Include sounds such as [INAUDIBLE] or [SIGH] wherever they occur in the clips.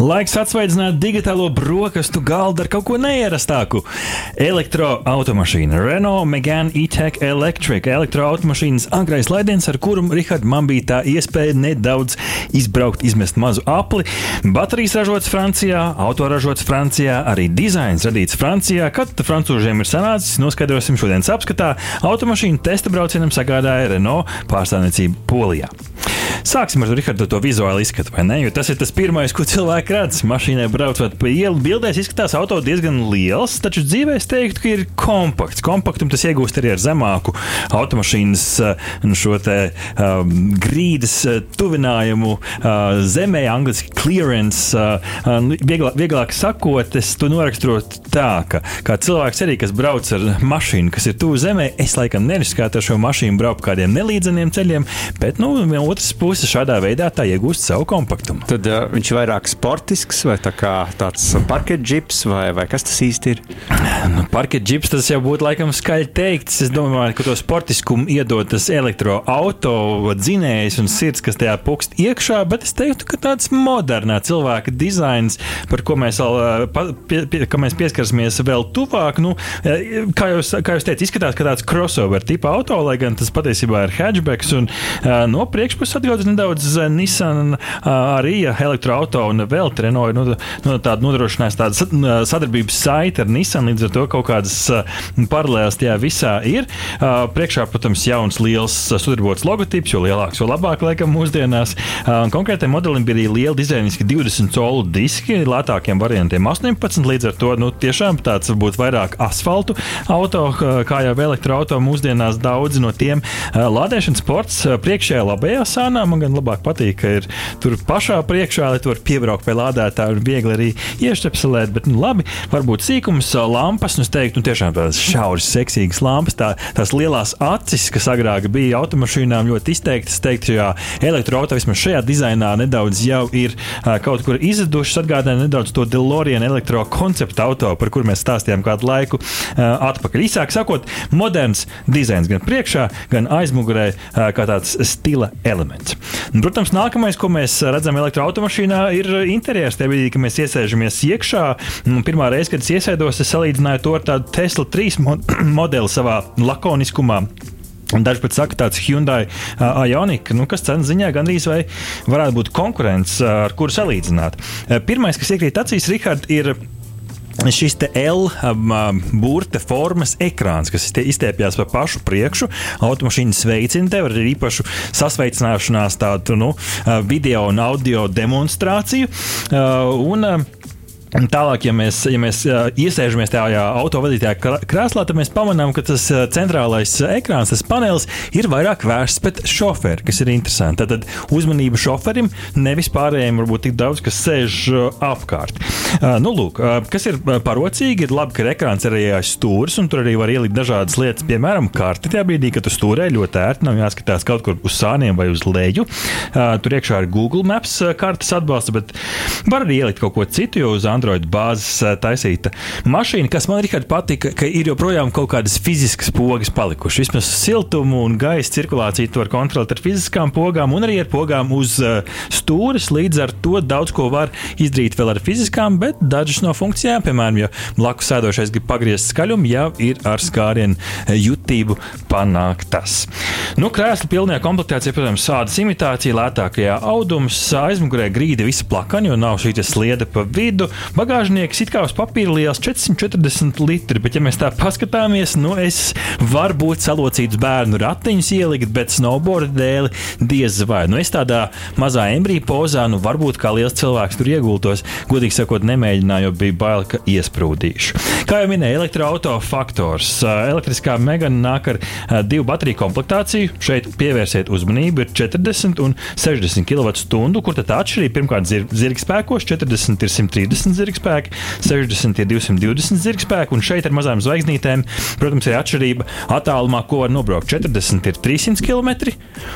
Laiks atsveicināt digitālo brokastu galdu ar kaut ko neierastāku. Elektroautomašīna Renault Megane E-Tech Electric elektroautomašīnas agrais laidiens, ar kuru Rihards man bija tā iespēja nedaudz izbraukt, izmest mazu apli. Baterijas ražotas Francijā, auto ražotas Francijā, arī dizains radīts Francijā. Kad francūžiem ir sanācis, noskaidrosim šodienas apskatā. Automašīnu testa braucienam sagādāja Renault pārstāvniecība Polijā. Sāksim ar Rihardu to vizuālu izskatu, vai ne? Jo tas ir tas pirmais, ko cilvēki redz. Mašīnai braucot pa ielu, bildēs izskatās auto diezgan liels, taču dzīvē es teiktu, ka ir kompakts. Kompaktumu tas iegūst arī ar zemāku automašīnas nu, šo te um, grīdas tuvinājumu uh, zemē, angļuiski clearance. Uh, vieglāk, vieglāk sakot, es to noraksturotu tā, ka kā cilvēks arī, kas brauc ar mašīnu, kas ir tuvu zemē, es laikam neriskētu ar šo mašīnu braukt kādiem nelīdzeniem ceļiem, bet nu, no otras puses puses šādā veidā tā iegūst savu kompaktumu. Tad uh, viņš ir vairāk sportisks vai tā tāds parketa džips, vai, vai kas tas īsti ir? Nu, parketa džips tas jau būtu laikam skaļi teikts. Es domāju, ka to sportiskumu iedod tas elektroautorāta dzinējs un sirds, kas tajā pukst iekšā, bet es teiktu, ka tāds modernā cilvēka dizains, par ko mēs, vēl, pa, pie, pie, mēs pieskarsimies vēl tuvāk, nu, kā jūs, kā jūs teicat, izskatās, ka tāds crossover tipa auto, lai gan tas patiesībā ir hatchbacks un no priekšpuses atgādājums nedaudz Nissan arī elektroautorāta un vēl Renault nu, nu, tādu nodrošinājis tādu sadarbības saiti ar Nissan. Līdz ar to kaut kādas paralēlas tajā visā ir. Priekšā, protams, jauns liels sudrabots logotips, jo lielāks, jo labāk, laikam, mūsdienās. Konkrētajam modelim bija arī liela dizainiski 20 colu diski, lētākiem variantiem 18. Līdz ar to nu, tiešām tāds varbūt vairāk asfaltu auto, kā jau elektroautorāta mūsdienās daudzi no tiem. Lādēšanas sports priekšējā labajā sānā man gan labāk patīk, ka ir tur pašā priekšā, lai tur piebraukt pie lādētāja un viegli arī iešķepselēt. Bet, nu, labi, varbūt sīkums, lampas, nu, es teiktu, nu, tiešām tādas šauras, seksīgas lampas, tā, tās lielās acis, kas agrāk bija automašīnām ļoti izteiktas. Es teiktu, šajā elektroautorā vismaz šajā dizainā nedaudz jau ir uh, kaut kur izzudušas. Atgādāja nedaudz to DeLorean elektrokonceptu auto, par kuru mēs stāstījām kādu laiku uh, atpakaļ. Īsāk sakot, moderns dizains gan priekšā, gan aizmugurē, uh, kā tāds stila elements. Un, protams, nākamais, ko mēs redzam elektroautomašīnā, ir interjers. Tajā brīdī, kad mēs iesēžamies iekšā, pirmā reize, kad es iesēdos, es salīdzināju to ar tādu Tesla 3 [CLEARS THROAT] modeli savā lakoniskumā. Daži pat saka, tāds Hyundai uh, Ioniq, nu, kas cenas ziņā gandrīz vai varētu būt konkurents, ar kuru salīdzināt. Uh, pirmais, kas iekrīt acīs, Rihard, ir šis L um, burte formas ekrāns, kas izstiepjas pa pašu priekšu. Automašīna sveicina tevi ar īpašu sasveicināšanās, tādu nu, uh, video un audio demonstrāciju. Uh, un, uh, Tālāk, ja mēs, ja mēs iesēžamies tajā autovadītāja krēslā, tad mēs pamanām, ka tas centrālais ekrāns, tas panelis, ir vairāk vērsts pret šoferi, kas ir interesanti. Tad uzmanība šoferim, nevis pārējiem, varbūt tik daudz, kas sēž apkārt. Nu, lūk, kas ir parocīgi, ir labi, ka ekrāns ir arī aiz stūres, un tur arī var ielikt dažādas lietas, piemēram, karti. Tajā brīdī, kad tu stūrē ļoti ērti, nav jāskatās kaut kur uz sāniem vai uz leju. Tur iekšā ir Google Maps kartes atbalsta, bet var arī ielikt kaut ko citu, jo uz Android Android bāzes eh, taisīta mašīna, kas man Richard, patika, ka ir joprojām kaut kādas fiziskas pogas palikušas. Vismaz siltumu un gaisa cirkulāciju to var kontrolēt ar fiziskām pogām un arī ar pogām uz uh, stūres. Līdz ar to daudz ko var izdarīt vēl ar fiziskām, bet dažas no funkcijām, piemēram, ja blakus sēdošais grib pagriezt skaļumu, jau ir ar skārienu eh, jutību panāktas. Nu, krēsla pilnajā komplektācijā, protams, sādas imitācija, lētākajā audums, aizmugurē grīda visa plakana, jo nav šī sliede pa vidu. Bagāžnieks it kā uz papīra liels 440 litri, bet, ja mēs tā paskatāmies, nu es varu būt salocīts bērnu ratiņus ielikt, bet snowboard dēļ diez vai. Nu, es tādā mazā embrija pozā, nu varbūt kā liels cilvēks tur iegultos, godīgi sakot, nemēģināju, jo bija bail, ka iesprūdīšu. Kā jau minēju, elektroautorāta faktors. Elektriskā megana nāk ar divu bateriju komplektāciju. Šeit pievērsiet uzmanību, ir 40 un 60 kWh, kur tad atšķirība pirmkārt ir zirga spēkos, 40 ir 130 zirga zirgspēki, 60 ir 220 zirgspēki, un šeit ar mazām zvaigznītēm, protams, ir atšķirība attālumā, ko var nobraukt. 40 ir 300 km,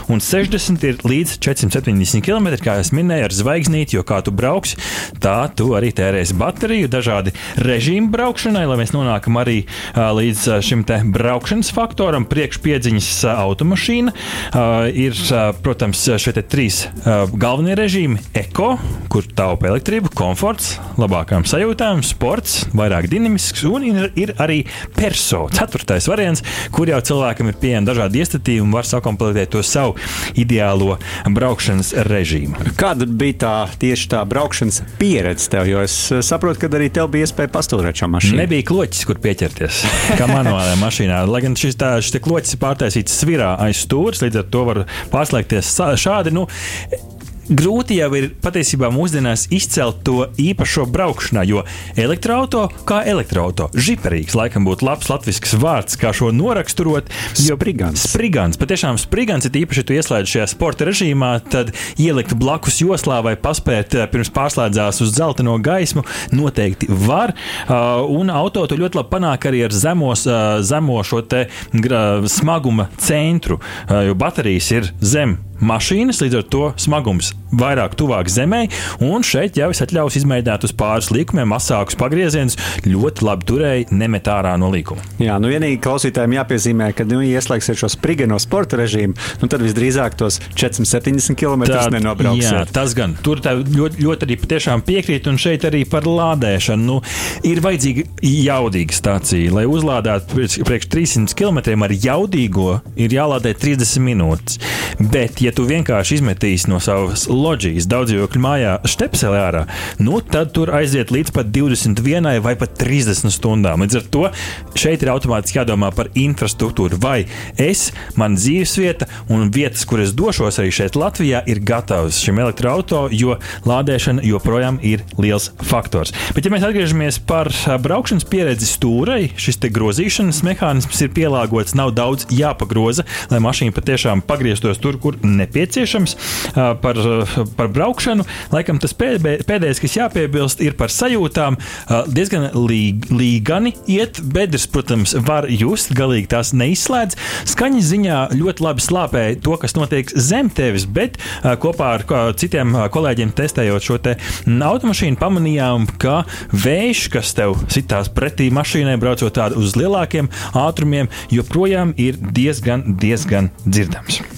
un 60 ir līdz 470 km, kā jau minēju, ar zvaigznīti, jo kā tu brauksi, tā tu arī tērēsi bateriju, dažādi režīmi braukšanai, lai mēs nonākam arī līdz šim te braukšanas faktoram, priekšpiedziņas automašīna. Ir, protams, šie trīs galvenie režīmi - eko, kur taupa elektrību, komforts, labākām sajūtām, sports, vairāk dinamisks, un ir, ir arī perso, ceturtais variants, kur jau cilvēkam ir pieejami dažādi iestatījumi un var sakomplektēt to savu ideālo braukšanas režīmu. Kāda bija tā tieši tā braukšanas pieredze tev? Jo es saprotu, ka arī tev bija iespēja pastūrēt šo mašīnu. Nebija kloķis, kur pieķerties, kā manuālajā mašīnā. Lai gan šis, tā, šis kloķis ir pārtaisīts svirā aiz stūres, līdz ar to var pārslēgties šādi. Nu, grūti jau ir patiesībā mūsdienās izcelt to īpašo braukšanā, jo elektroautorāta kā elektroautorāta žiperīgs laikam būtu labs latviešu vārds, kā šo noraksturot. Jo sprigans. Sprigans, patiešām sprigans ir īpaši, ja tu ieslēdz šajā sporta režīmā, tad ielikt blakus joslā vai paspēt eh, pirms pārslēdzās uz dzelteno gaismu noteikti var. Uh, un auto to ļoti labi panāk arī ar zemos, uh, zemo šo te smaguma centru, jo baterijas ir zem mašīnas, līdz ar to smagums vairāk tuvāk zemē, un šeit jau es atļauju izmēģināt uz pāris līkumiem, mazākus pagriezienus. Ļoti labi turēja, nemet ārā no līkuma. Jā, nu vienīgi klausītājiem jāpiezīmē, ka, nu, ja ieslēgsiet šo sprigano sporta režīmu, nu, tad visdrīzāk tos 470 km nenobrauksiet. Jā, tas gan. Tur ļoti, ļoti arī patiešām piekrīt, un šeit arī par lādēšanu. Nu, ir vajadzīga jaudīga stācija, lai uzlādētu priekš 300 km ar jaudīgo, ir jālādē 30 minūtes. Bet, ja tu vienkārši izmetīsi no savas loģijas daudzdzīvokļu mājā štepselē ārā, nu tad tur aiziet līdz pat 21 vai pat 30 stundām. Līdz ar to šeit ir automātiski jādomā par infrastruktūru. Vai es, man dzīvesvieta un vietas, kur es došos arī šeit Latvijā, ir gatavas šim elektroautorātam, jo lādēšana joprojām ir liels faktors. Bet, ja mēs atgriežamies par braukšanas pieredzi stūrei, šis grozīšanas mehānisms ir pielāgots, nav daudz jāpagroza, lai mašīna patiešām pagrieztos tur, kur nepieciešams. Par par braukšanu. Laikam tas pēdējais, kas jāpiebilst, ir par sajūtām. Diezgan līg, līgani iet, bedres, protams, var just, galīgi tās neizslēdz. Skaņas ziņā ļoti labi slāpē to, kas notiek zem tevis, bet kopā ar citiem kolēģiem testējot šo te automašīnu, pamanījām, ka vējš, kas tev sitās pretī mašīnai, braucot tādu uz lielākiem ātrumiem, joprojām ir diezgan, diezgan dzirdams.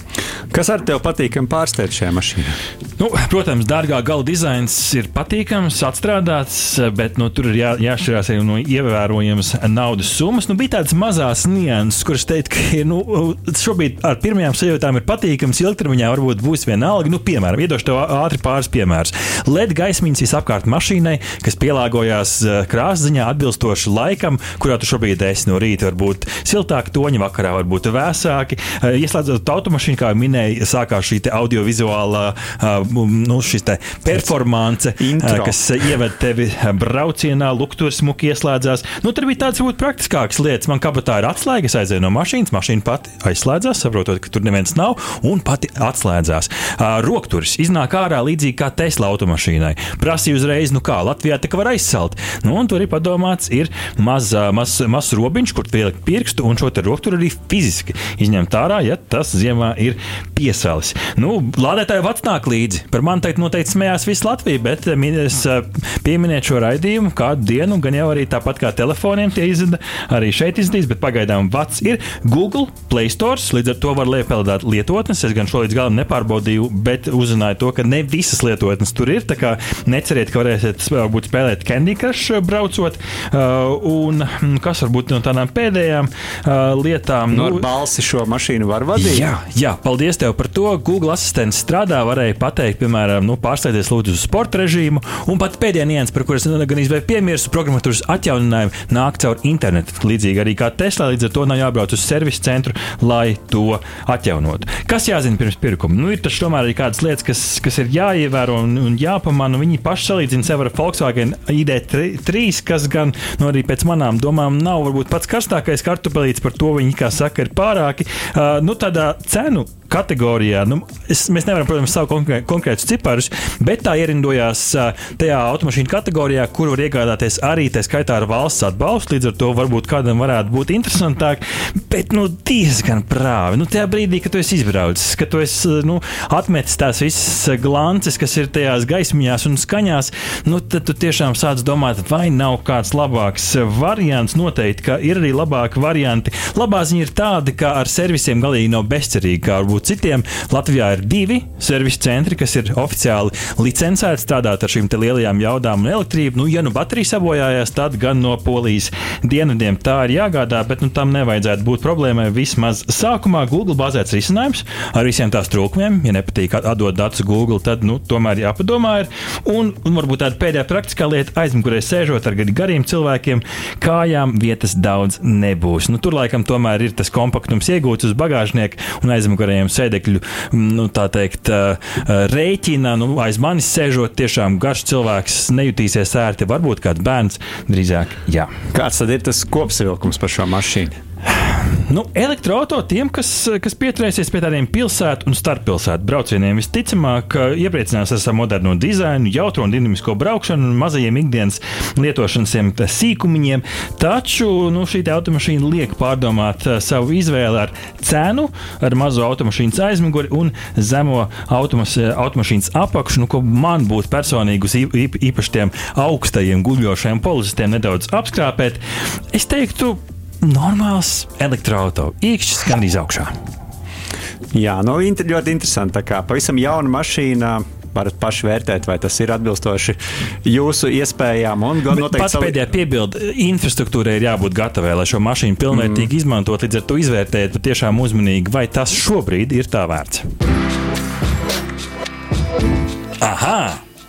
Kas ar tevi patīkami pārsteidz šajā mašīnā? Nu, protams, dārgā gala dizains ir patīkams, atstrādāts, bet nu, tur ir jā, jāšķirās arī no ievērojamas naudas summas. Nu, bija tādas mazas nianses, kuras teikt, ka nu, šobrīd ar pirmajām sajūtām ir patīkams, ilgtermiņā varbūt būs vienalga. Nu, piemēram, iedošu tev ātri pāris piemērus. LED gaismiņas visapkārt mašīnai, kas pielāgojās eh, krāsas ziņā atbilstoši laikam, kurā tu šobrīd esi no rīta. Varbūt siltāki toņi, vakarā varbūt vēsāki. Eh, ieslēdzot automašīnu, kā minēju, minēja, sākās šī audiovizuālā nu, performance, Intro. kas ieved tevi braucienā, luktur smuki ieslēdzās. Nu, tur bija tādas varbūt praktiskākas lietas. Man kabatā ir atslēga, es aizēju no mašīnas, mašīna pati aizslēdzās, saprotot, ka tur neviens nav, un pati atslēdzās. Rokturis iznāk ārā līdzīgi kā Tesla automašīnai. Prasīja uzreiz, nu kā Latvijā tā var aizsalt. Nu, un tur ir padomāts, ir mazs maz, maz robiņš, kur pielikt pirkstu, un šo rokturu arī fiziski izņemt ārā, ja tas ziemā ir piesalis. Nu, lādētāji vecnāk līdzi. Par mani teikt, noteikti smējās visa Latvija, bet eh, es eh, pieminēju šo raidījumu kādu dienu, gan jau arī tāpat kā telefoniem tie izdevumi arī šeit izdevīs, bet pagaidām vats ir Google Play Store. Līdz ar to var liepelēt lietotnes. Es gan šo līdz galam nepārbaudīju, bet uzzināju to, ka ne visas lietotnes tur ir. Tā kā neceriet, ka varēsiet varbūt spēlēt Candy Crush eh, braucot. Un mm, kas varbūt no tādām pēdējām lietām? No nu, nu, balsi šo mašīnu var vadīt. Jā, jā paldies tev par to. Google asistents strādā, varēja pateikt, piemēram, nu, pārstāties lūdzu uz sporta režīmu. Un pat pēdējā nianses, par kuras gan izvēlējos piemirstu, programmatūras atjauninājumu nāk caur internetu. Līdzīgi arī kā Tesla, līdz ar to nav jābrauc uz servisu centru, lai to atjaunotu. Kas jāzina pirms pirkuma? Nu, ir taču tomēr arī kādas lietas, kas, kas ir jāievēro un, un jāpamana. Viņi paši salīdzina sevi ar Volkswagen ID3, kas gan nu, arī pēc manām domām nav varbūt pats karstākais kartupelīts, par to viņi, kā saka, ir pārāki. Uh, nu, tādā cenu kategorijā. Nu, es, mēs nevaram, protams, savu konkrē, konkrētus ciparus, bet tā ierindojās tajā automašīnu kategorijā, kur var iegādāties arī tā skaitā ar valsts atbalstu. Līdz ar to varbūt kādam varētu būt interesantāk, bet nu, diezgan prāvi. Nu, tajā brīdī, kad tu esi izbraucis, kad tu esi nu, atmetis tās visas glances, kas ir tajās gaismiņās un skaņās, nu, tad tu tiešām sāc domāt, vai nav kāds labāks variants. Noteikti, ka ir arī labāki varianti. Labā ziņa ir tāda, ka ar servisiem galīgi nav bezcerīgi, kā varbūt citiem. Latvijā ir divi servisa centri, kas ir oficiāli licencēti strādāt ar šīm lielajām jaudām un elektrību. Nu, ja nu baterija sabojājās, tad gan no polijas dienvidiem tā ir jāgādā, bet nu, tam nevajadzētu būt problēmai. Vismaz sākumā Google bāzēts risinājums ar visiem tās trūkumiem. Ja nepatīk atdot datus Google, tad nu, tomēr jāpadomā. Ir. Un, un varbūt tāda pēdējā praktiskā lieta, aizmugurē sēžot ar gariem cilvēkiem, kājām vietas daudz nebūs. Nu, tur laikam tomēr ir tas kompaktums iegūts uz bagāžnieka un aizmugurējiem sēdekļu nu, teikt, rēķina. Nu, aiz manis sēžot, tiešām garš cilvēks nejutīsies ērti. Varbūt kāds bērns drīzāk. Jā. Kāds tad ir tas kopsavilkums par šo mašīnu? Nu, Elektroautorāta tiem, kas, kas pieturēsies pie tādiem pilsētu un starppilsētu braucieniem, visticamāk, iepriecinās ar savu moderno dizainu, jautro un dinamisko braukšanu un mazajiem ikdienas lietošanas sīkumiņiem. Taču nu, šī automašīna liek pārdomāt eh, savu izvēli ar cenu, ar mazo automašīnas aizmuguri un zemo automas, automašīnas apakšu, nu, ko man būtu personīgi uz īpaši tiem augstajiem guļošajiem policistiem nedaudz apskrāpēt. Es teiktu, normāls elektroautorāts, īkšķis gandrīz augšā. Jā, nu, ļoti interesanti. Tā kā pavisam jauna mašīna varat paši vērtēt, vai tas ir atbilstoši jūsu iespējām. Pats savu... pēdējā piebilde - infrastruktūrai ir jābūt gatavai, lai šo mašīnu pilnvērtīgi mm. izmantot. Līdz ar to izvērtējiet patiešām uzmanīgi, vai tas šobrīd ir tā vērts. Aha!